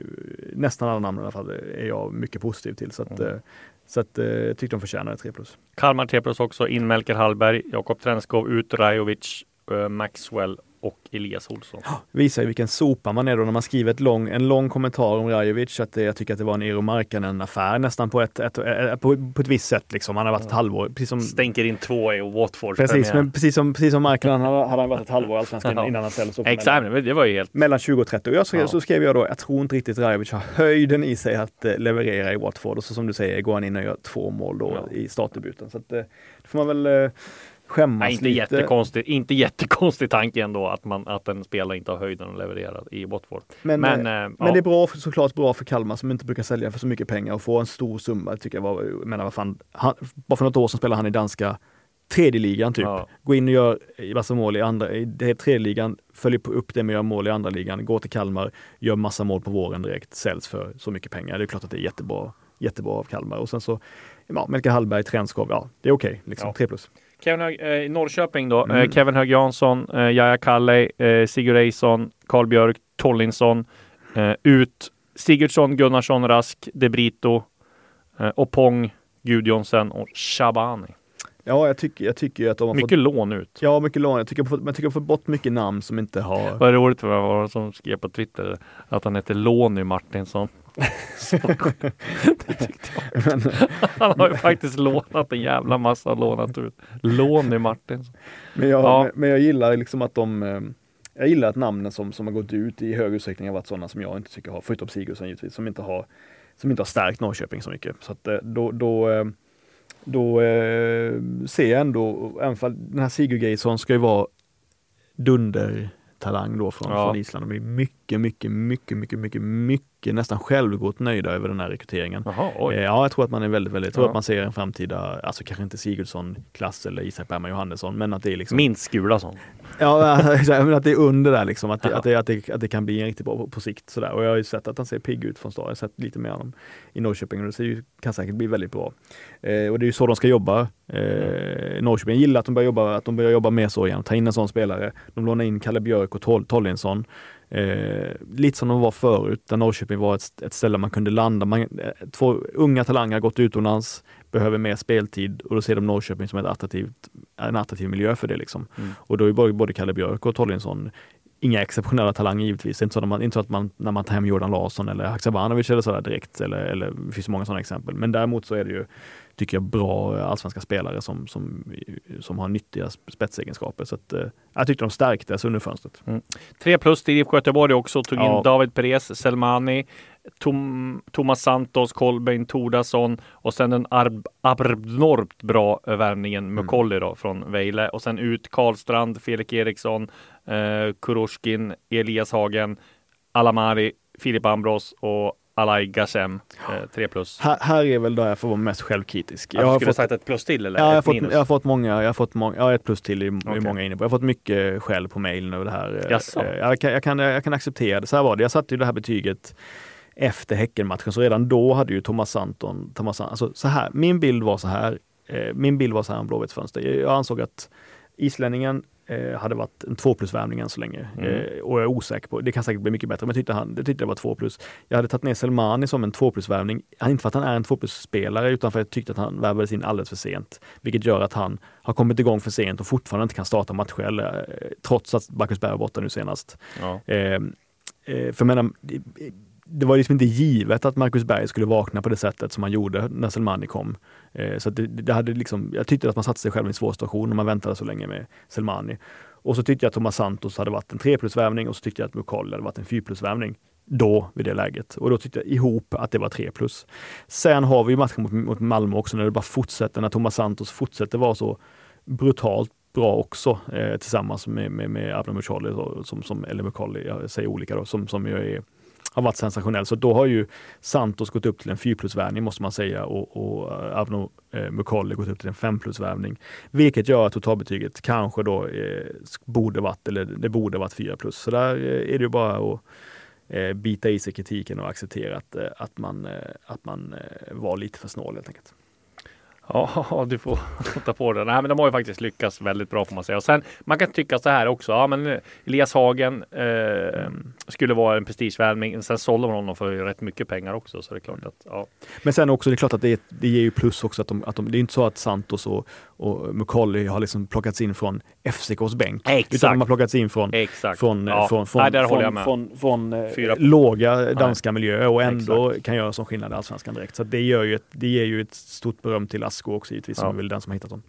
nästan alla namnen i alla fall, är jag mycket positiv till. Så att, Mm. eh, så att, eh, jag tyckte de förtjänade 3 plus. Kalmar 3 plus också. In Melker Hallberg, Jakob Trenskov, ut Rajovic, Maxwell och Elias Olsson. visar ju vilken sopa man är då när man skriver ett lång, en lång kommentar om Rajovic. Att det, jag tycker att det var en Eero Markkanen-affär nästan på ett, ett, ett, på, på ett visst sätt. Liksom. Han har varit ett halvår, precis som, Stänker in två i Watford. precis, men precis som, precis som Markkanen hade han varit ett halvår i Allsvenskan innan han säljs upp. Exakt, men det var ju helt... Mellan 20 och 30. Och jag skrev, Ja. så skrev jag då, jag tror inte riktigt Rajovic har höjden i sig att eh, leverera i Watford. Och så som du säger går han in och gör två mål då Ja. i startdebuten. Så att, eh, det får man väl eh, skämmas Nej, inte lite. jättekonstigt. Inte jättekonstig tanke ändå att, man, att en spelare inte har höjden att leverera i Watford. Men, Men, men, eh, men ja. det är bra, såklart bra för Kalmar som inte brukar sälja för så mycket pengar och få en stor summa. Det tycker jag var, jag menar vad fan, han, bara för något år sedan spelade han i danska tredje ligan typ. Ja. Gå in och gör massa mål i andra, i tredje ligan, följer upp det med att göra mål i andra ligan, gå till Kalmar, gör massa mål på våren direkt, säljs för så mycket pengar. Det är klart att det är jättebra, jättebra av Kalmar. Och sen så, ja, Melker Hallberg, Tränskov, ja det är okej, liksom Ja. 3 plus. Kevin Hög, eh, i Norrköping då. Mm. Eh, Kevin Hög Jansson, eh, Jaja Kalle, eh, Sigurd Eison, Karl Björk, Tollinsson. Eh, ut Sigurdsson, Gunnarsson, Rask, De Brito, eh, Opong, Gudjonsen och Shabani. Ja, jag tycker, jag tycker ju att de har Mycket fått, lån ut. ja mycket lån. Jag tycker, jag tycker de har fått bort mycket namn som inte har Vad roligt för var som skrev på Twitter att han heter Låny Martinsson. Det tyckte jag. Men, Han har ju faktiskt lånat en jävla massa lånat ut. Låny Martinsson. Men jag, Ja. men, jag gillar liksom att de eh, Jag gillar att namnen som, som har gått ut i hög utsträckning har varit sådana som jag inte tycker har, förutom Sigurdsson givetvis, som inte har som inte har stärkt Norrköping så mycket. Så att eh, då, då, eh, då ser jag ändå, även fall den här Sigurd Geirsson ska ju vara dundertalang då från, Ja. från Island. De är mycket, mycket, mycket, mycket, mycket, mycket nästan självgott nöjda över den här rekryteringen. Jaha. Eh, Ja, jag tror att man är väldigt, väldigt, jag tror Ja. att man ser en framtida, alltså kanske inte Sigurdsson-klass eller Isak Bergman Johannesson, men att det är liksom Minst Gulason. Ja, exakt, men att det är under där liksom, att det, Ja. att det, att det, att det kan bli en riktigt bra på, på sikt. Sådär. Och jag har ju sett att han ser pigg ut från start. Jag har sett lite mer av honom i Norrköping och det ser ju, kan säkert bli väldigt bra. Eh, och det är ju så de ska jobba. Eh, Norrköping jag gillar att de börjar jobba, att de börjar jobba mer så igen, ta in en sån spelare. De lånar in Kalle Björk och Tol Tollinsson. Eh, lite som de var förut, där Norrköping var ett, ett ställe man kunde landa. Man, eh, två unga talanger har gått utomlands, behöver mer speltid och då ser de Norrköping som ett attraktivt, en attraktiv miljö för det. Liksom. Mm. Och då är både, både Kalle Björk och Tollinsson inga exceptionella talanger givetvis. Inte så, att man, inte så att man när man tar hem Jordan Larsson eller Haksabanovic eller sådär direkt. Eller, eller, det finns många sådana exempel. Men däremot så är det ju, tycker jag, bra allsvenska spelare som, som, som har nyttiga spetsegenskaper. Så att, eh, jag tyckte de stärktes under fönstret. Tre plus till IFK Göteborg också. Tog Ja. in David Perez, Selmani, Tom, Thomas Santos, Kolbeinn Tordarsson och sen den abnormt bra värvningen Mukolli då från Vejle och sen ut Karlstrand, Felix Eriksson, eh, Kurushkin, Elias Hagen, Alamari, Filip Ambros och Alai Gashem. Eh, tre plus. Här, här är väl där jag får vara mest självkritisk. Jag Jag har skulle fått, sagt ett plus till eller ja, jag, har fått, minus? jag har fått många, jag har fått många, ja, ett plus till i, Okej. i många inne på. Jag har fått mycket skäll på mejlen över det här. Eh, Jaså? eh, Jag kan, jag, kan, jag kan acceptera det. Så här var det. Jag satte ju det här betyget efter Häckenmatchen, så redan då hade ju Thomas Santon, Thomas, alltså så här, min bild var så här, eh, min bild var så här om Blåvitts fönster. Jag, jag ansåg att islänningen eh, hade varit en två plus värvning än så länge. Mm. Eh, och jag är osäker på, det kan säkert bli mycket bättre, men jag tyckte, han, jag tyckte det var två plus. Jag hade tagit ner Selmani som en två plus värvning, inte för att han är en två plus spelare utan för att jag tyckte att han värvades in alldeles för sent. Vilket gör att han har kommit igång för sent och fortfarande inte kan starta matcher, eller, eh, trots att Marcus Berg var borta nu senast. Ja. Eh, eh, för jag menar, det, det var liksom inte givet att Marcus Berg skulle vakna på det sättet som han gjorde när Selmani kom. Eh, så att det, det hade liksom, jag tyckte att man satte sig själv i en svår situation när man väntade så länge med Selmani. Och så tyckte jag att Thomas Santos hade varit en 3 plus-värvning och så tyckte jag att Mukolli hade varit en 4 plus-värvning. Då, vid det läget. Och då tyckte jag ihop att det var 3 plus. Sen har vi matchen mot, mot Malmö också när det bara fortsätter, när Thomas Santos fortsätter vara så brutalt bra också eh, tillsammans med, med, med Abner Mucolli, som, som, eller Mucolli, jag säger olika då, som, som jag är, har varit sensationell. Så då har ju Santos gått upp till en 4 plus-värvning måste man säga och, och eh, Avno eh, gått upp till en 5 plus-värvning. Vilket gör att totalbetyget kanske då eh, borde varit, eller det borde varit 4 plus. Så där eh, är det ju bara att eh, bita i sig kritiken och acceptera att, eh, att man, eh, att man eh, var lite för snål helt enkelt. Ja, du får ta på det. Nej, men de har ju faktiskt lyckats väldigt bra får man säga. Och sen, man kan tycka så här också. Ja, men eh, Elias Hagen eh, skulle vara en prestigevärvning. Sen sålde man honom för rätt mycket pengar också. Så det är klart att, ja. Men sen också, det är klart att det, det ger ju plus också att de, att de, det är inte så att Santos och, och Mucolli har liksom plockats in från FCKs bänk. Exakt. Utan de har plockats in från, Exakt. från, ja. från, från, Nej, från, från, från, eh, Fyra- låga danska miljöer och ändå Exakt. kan göra som skillnad i Allsvenskan direkt. Så det, gör ju ett, det ger ju ett stort beröm till Asko också givetvis, som Ja. är väl den som har hittat dem.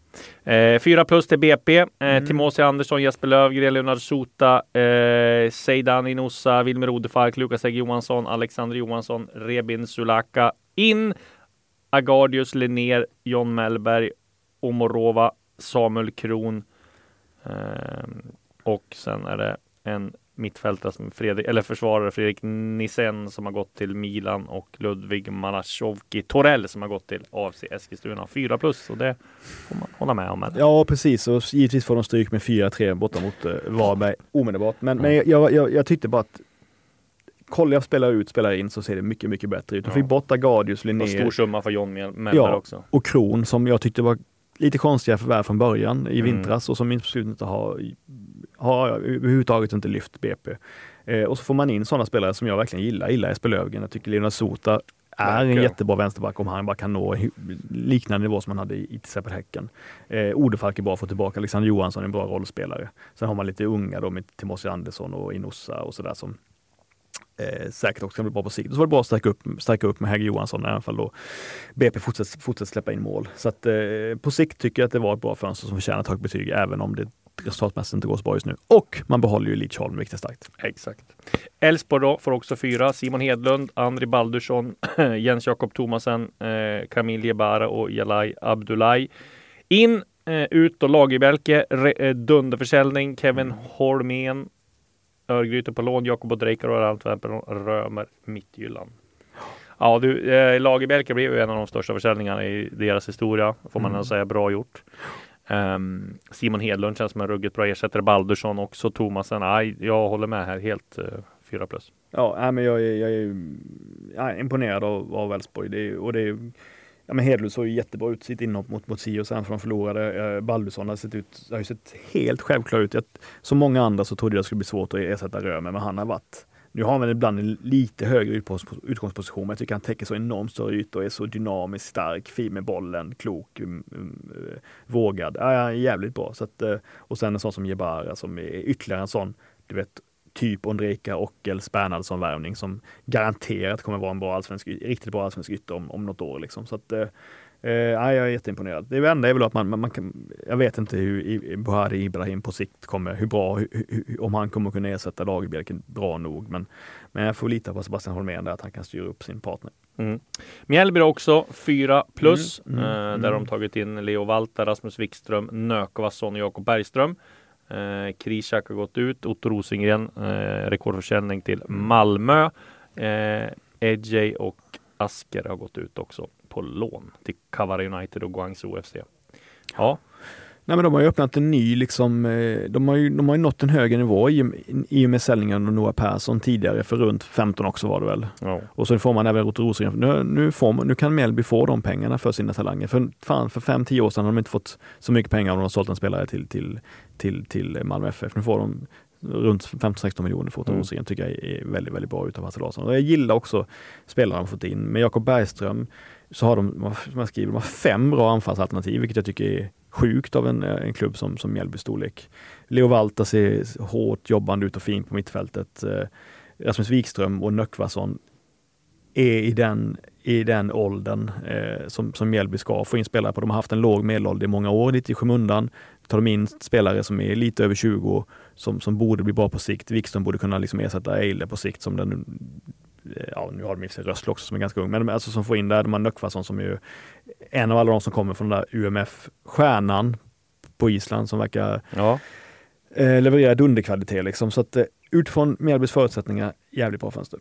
Eh, fyra plus till BP. Eh, Mm. Timothy Andersson, Jesper Löfgren, Leonard Sota, eh, Seidan Inosa, Wilmer Odefark, Lukas Egg Johansson, Alexander Johansson, Rebin Sulaka. In Agardius Linnér, John Mellberg, Omorova, Samuel Kron. Eh, och sen är det en mittfältare som Fredrik, eller försvarare Fredrik Nissen som har gått till Milan och Ludvig Malasjovki Torell som har gått till AFC Eskilstuna. Fyra plus och det får man hålla med om. Eller? Ja, precis. Och givetvis får de stryk med 4-3 borta mot eh, Varberg omedelbart. Men, men jag, jag, jag tyckte bara att kollar jag spelar ut, spelar in så ser det mycket, mycket bättre ut. De Ja. fick bort var Linnér stor summa för John Mel- Mellberg Ja. också. och Kron som jag tyckte var lite konstiga förvärv från början i Mm. vintras och som inte har, har överhuvudtaget inte lyft BP. Eh, och så får man in sådana spelare som jag verkligen gillar. Gillar Jesper Löfgren. Jag tycker Leonard Sota är en jättebra vänsterback om han bara kan nå liknande nivå som han hade i till exempel Häcken. Eh, Odefalk är bra att få tillbaka. Alexander Johansson är en bra rollspelare. Sen har man lite unga då med Timothy Andersson och Inossa och sådär som eh, säkert också kan bli bra på sikt. Och så var det bra att stärka upp, stärka upp med Hägg Johansson i alla fall då BP fortsätter, fortsätter släppa in mål. Så att eh, på sikt tycker jag att det var ett bra fönster som förtjänar ett högt betyg även om det resultatmässigt inte går så bra just nu. Och man behåller ju Lidsholm, vilket är starkt. Exakt. Elfsborg får också fyra. Simon Hedlund, Andri Baldursson, Jens Jakob Thomasen, eh, Kamil Jebara och Jalai Abdullahi. In, eh, ut och Lagerbjälke, eh, dunderförsäljning, Kevin Holmén, Örgryte på lån, Jakob Odrejkar och Antwerpen, Römer, Mittjylland. Ja du, eh, Lagerbjälke blev ju en av de största försäljningarna i deras historia, får man Mm. säga. Bra gjort. Um, Simon Hedlund känns som en ruggigt bra ersättare. Baldursson också. Thomasen. Aj, jag håller med här. Helt uh, fyra plus. Ja, nej, men jag är, jag är, jag är imponerad av, av Elfsborg. Det och det är, ja, men Hedlund såg ju jättebra ut i sitt inhopp mot, mot Sio sen för de förlorade. Eh, Baldursson har sett ut, har ju sett helt självklar ut. Jag, som många andra så trodde jag det skulle bli svårt att ersätta Römer, men han har varit nu har han ibland en lite högre utgångsposition, men jag tycker han täcker så enormt stora ytor och är så dynamiskt stark, fin med bollen, klok, mm, mm, eh, vågad. Ja, jävligt bra. Så att, eh, och sen en sån som Jebara som är ytterligare en sån, du vet, typ Ondrejka Ockel Bernhardsson-värvning som garanterat kommer vara en bra allsvensk, riktigt bra allsvensk ytter om, om något år. Liksom. Så att, eh, Eh, jag är jätteimponerad. Det enda är väl att man, man, man kan, jag vet inte hur Buhari Ibrahim på sikt kommer, hur bra, hur, hur, om han kommer kunna ersätta Lagerbjälken bra nog. Men, men jag får lita på Sebastian Holmén där, att han kan styra upp sin partner. Mm. Mjällby också 4 plus, Mm, mm, eh, där mm. de tagit in Leo Walter, Rasmus Wikström, Nökvasson och Jakob Bergström. Eh, Krishak har gått ut, Otto Rosengren, eh, rekordförsäljning till Malmö. Eh, Edjay och Asker har gått ut också på lån till Kavara United och Guangzhou FC. Ja, Nej, men de har ju öppnat en ny, liksom, eh, de har ju, de har ju nått en högre nivå i, i och med säljningen av Noah Persson tidigare, för runt 15 också var det väl. ja. Och så får man även Otto Rosengren. Nu, nu, får man, nu kan Mjällby få de pengarna för sina talanger. För, fan, för fem, tio år sedan har de inte fått så mycket pengar om de har sålt en spelare till, till, till, till Malmö FF. Nu får de runt 15-16 miljoner för Otto Mm. Rosengren tycker jag är väldigt, väldigt bra utav Hasse Larsson. Och jag gillar också spelarna de fått in. Med Jakob Bergström så har de, som jag skriver, de har fem bra anfallsalternativ, vilket jag tycker är sjukt av en, eh, en klubb som, som Mjällby storlek. Leo Valta ser hårt jobbande ut och fin på mittfältet. Eh, Rasmus Wikström och Nöckvason är i den, i den åldern eh, som, som Mjällby ska få in spelare på. De har haft en låg medelålder i många år, lite i skymundan. Tar de in spelare som är lite över 20 som, som borde bli bra på sikt. Wikström borde kunna liksom ersätta Eile på sikt som den Ja, nu har de i sig Rössle också som är ganska ung, men alltså som får in där, de har Nöckvason som är ju en av alla de som kommer från den där UMF-stjärnan på Island som verkar ja. eh, leverera dunderkvalitet liksom. Så att eh, utifrån Mjällbys förutsättningar, jävligt bra fönster.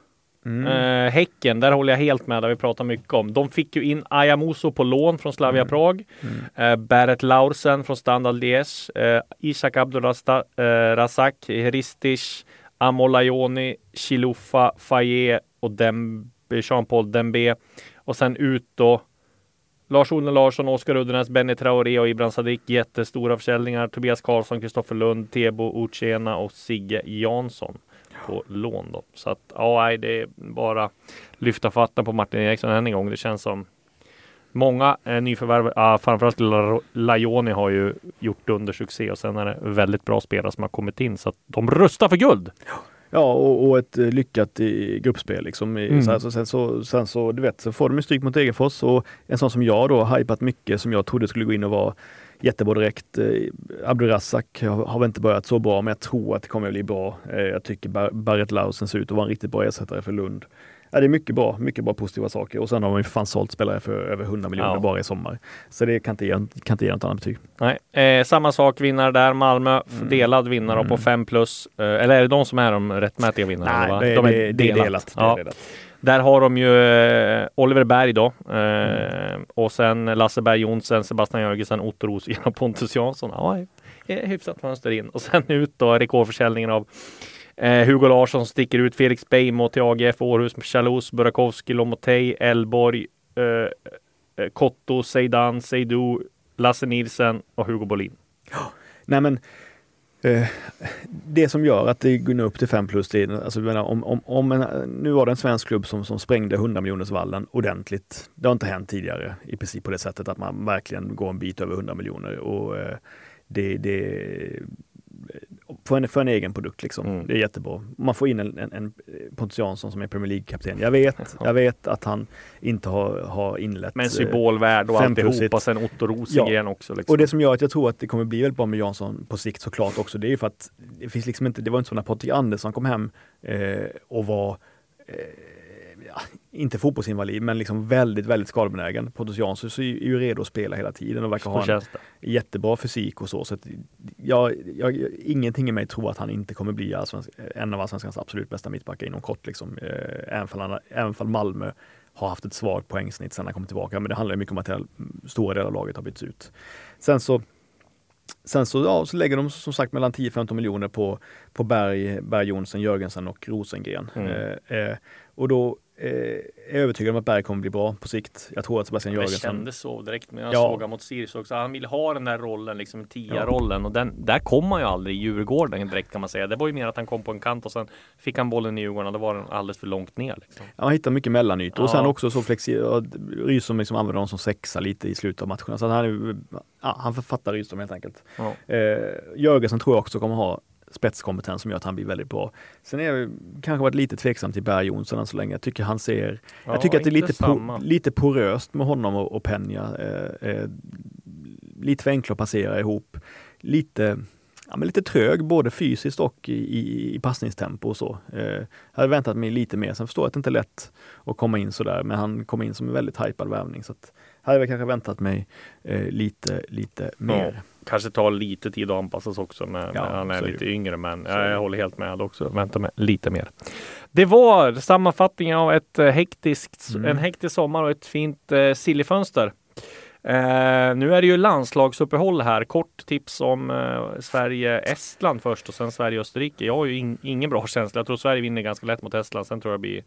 Mm. Eh, häcken, där håller jag helt med, där vi pratar mycket om. De fick ju in Ayamuso på lån från Slavia Mm. Prag. Eh, Barrett Laursen från Standard Liège. Eh, Ishak Abdulrazak, eh, Razak, Ristis, Amolayoni, Chilufa, Faye och Dembe, Jean-Paul Dembe. Och sen ut då Lars-Olle Larsson, Oskar Uddenäs, Benny Traoré och Ibran Sadiq. Jättestora försäljningar. Tobias Karlsson, Kristoffer Lund, Tebo Uchena och Sigge Jansson på lån då. Så att ja, det är bara lyfta fatten på Martin Eriksson än en gång. Det känns som många eh, nyförvärv, ah, framförallt La- Lajoni har ju gjort undersuccé och sen är det väldigt bra spelare som har kommit in så att de rustar för guld. Ja, och, och ett eh, lyckat i gruppspel liksom. I, Mm. så här, så, sen, så, sen så, du vet, så får de ju stryk mot Degerfors och en sån som jag då har hypat mycket som jag trodde skulle gå in och vara jättebra direkt. Eh, Abdurazak har, har väl inte börjat så bra, men jag tror att det kommer att bli bra. Eh, jag tycker Bar Barrett Lausen ser ut att vara en riktigt bra ersättare för Lund. Ja, det är mycket bra, mycket bra positiva saker och sen har de ju fan sålt spelare för över 100 miljoner Ja. bara i sommar. Så det kan inte ge, kan inte ge något annat betyg. Nej, eh, samma sak vinnare där. Malmö f- delad vinnare på 5 plus. Eh, eller är det de som är de rättmätiga vinnarna? Nej, det, de det, det är delat. Det är Ja. delat. Där har de ju eh, Oliver Berg då eh, och sen Lasse Berg Jonsson, Sebastian Jörgensen, Otto Rosengren och Pontus Jansson. Ja, eh, hyfsat fönster in och sen ut då rekordförsäljningen av eh, Hugo Larsson sticker ut, Felix Beijmo till AGF, Århus, Chalus, Burakovsky, Lomotey, Elborg, eh, eh, Kotto, Seidan, Seydou, Lasse Nilsen och Hugo Bolin. Nej men eh, Eh, det som gör att det går upp till 5 plus, det är, alltså, menar, om, om, om en, nu var det en svensk klubb som, som sprängde 100 miljoners vallen ordentligt. Det har inte hänt tidigare i princip på det sättet att man verkligen går en bit över 100 miljoner. Och, eh, det, det, för, en, för en egen produkt liksom. Mm. Det är jättebra. Man får in en, en, en Pontus Jansson som är Premier League-kapten. Jag vet, jag vet att han inte har, har inlett. Men symbolvärd och alltihopa. Sen Otto Rosengren ja. också. Liksom. Och det som gör att jag tror att det kommer bli väldigt bra med Jansson på sikt såklart också, det är ju för att det finns liksom inte, det var inte så när Patrik Andersson kom hem eh, och var eh, inte fotbollsinvalid, men liksom väldigt, väldigt skadebenägen. Pontus Jansson är ju redo att spela hela tiden och verkar ha en jättebra fysik och så. så jag, jag, ingenting i mig tror att han inte kommer bli en av allsvenskans absolut bästa mittbackar inom kort. Liksom. Eh, även, fall, även fall Malmö har haft ett svagt poängsnitt sedan han kom tillbaka. Men det handlar mycket om att stora delar av laget har bytts ut. Sen så Sen så, ja, så lägger de som sagt mellan 10-15 miljoner på, på Berg, Berg Jonsson, Jörgensen och Rosengren. Mm. Eh, eh, och då är övertygad om att Berg kommer bli bra på sikt. Jag tror att Sebastian Jörgensen... Det kändes så direkt när jag ja. såg mot Sirius också. Han vill ha den där rollen, liksom tia-rollen. Ja. Och den, där kom han ju aldrig i Djurgården direkt kan man säga. Det var ju mer att han kom på en kant och sen fick han bollen i Djurgården och då var den alldeles för långt ner. Liksom. Ja, han hittar mycket mellanytor ja. och sen också så flexibel. Rydström liksom använder honom som sexa lite i slutet av matcherna. Så han, ja, han författar Rydström helt enkelt. Ja. Eh, Jörgensen tror jag också kommer ha spetskompetens som gör att han blir väldigt bra. Sen är jag kanske varit lite tveksam till Berg Jonsson än så länge. Jag tycker han ser, ja, jag tycker att det är lite, po, lite poröst med honom och, och Penja. Eh, eh, lite för enkla att passera ihop. Lite, ja, men lite trög både fysiskt och i, i, i passningstempo och så. Eh, jag hade väntat mig lite mer. Sen förstår jag att det inte är lätt att komma in sådär, men han kom in som en väldigt hypad värvning. Så att, hade jag kanske väntat mig eh, lite, lite mer. Ja kanske tar lite tid att anpassas också med, ja, med han är lite är yngre. Men jag, jag håller helt med också. Vänta med lite mer. Det var sammanfattningen av ett eh, hektiskt, mm. en hektisk sommar och ett fint eh, sillifönster. Eh, nu är det ju landslagsuppehåll här. Kort tips om eh, Sverige-Estland först och sen Sverige-Österrike. Jag har ju in, ingen bra känsla. Jag tror Sverige vinner ganska lätt mot Estland. Sen tror jag det blir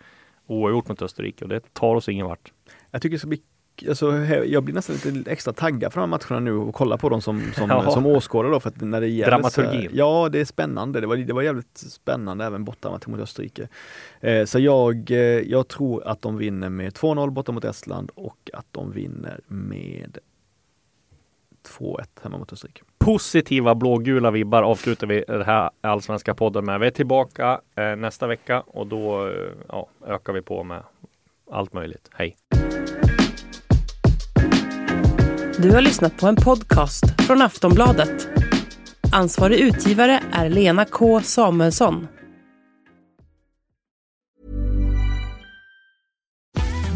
oavgjort mot Österrike och det tar oss ingen vart. Jag tycker det ska bli alltså, jag blir nästan lite extra taggad för de här matcherna nu och kolla på dem som, som, som åskådare då. För att när det gäller, Dramaturgin. ja, det är spännande. Det var, det var jävligt spännande även bortamatchen mot Österrike. Eh, så jag, eh, jag tror att de vinner med 2-0 borta mot Estland och att de vinner med 2-1 hemma mot Österrike. Positiva blågula vibbar avslutar vi den här allsvenska podden med. Vi är tillbaka eh, nästa vecka och då eh, ja, ökar vi på med allt möjligt. Hej! Du har lyssnat på en podcast från Aftonbladet. Ansvarig utgivare är Lena K Samuelsson.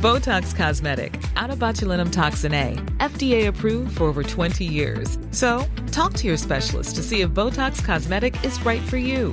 Botox Cosmetic, Atobatulinum toxin A, FDA approved for over 20 years. So, talk to your specialist to see if Botox Cosmetic is right for you.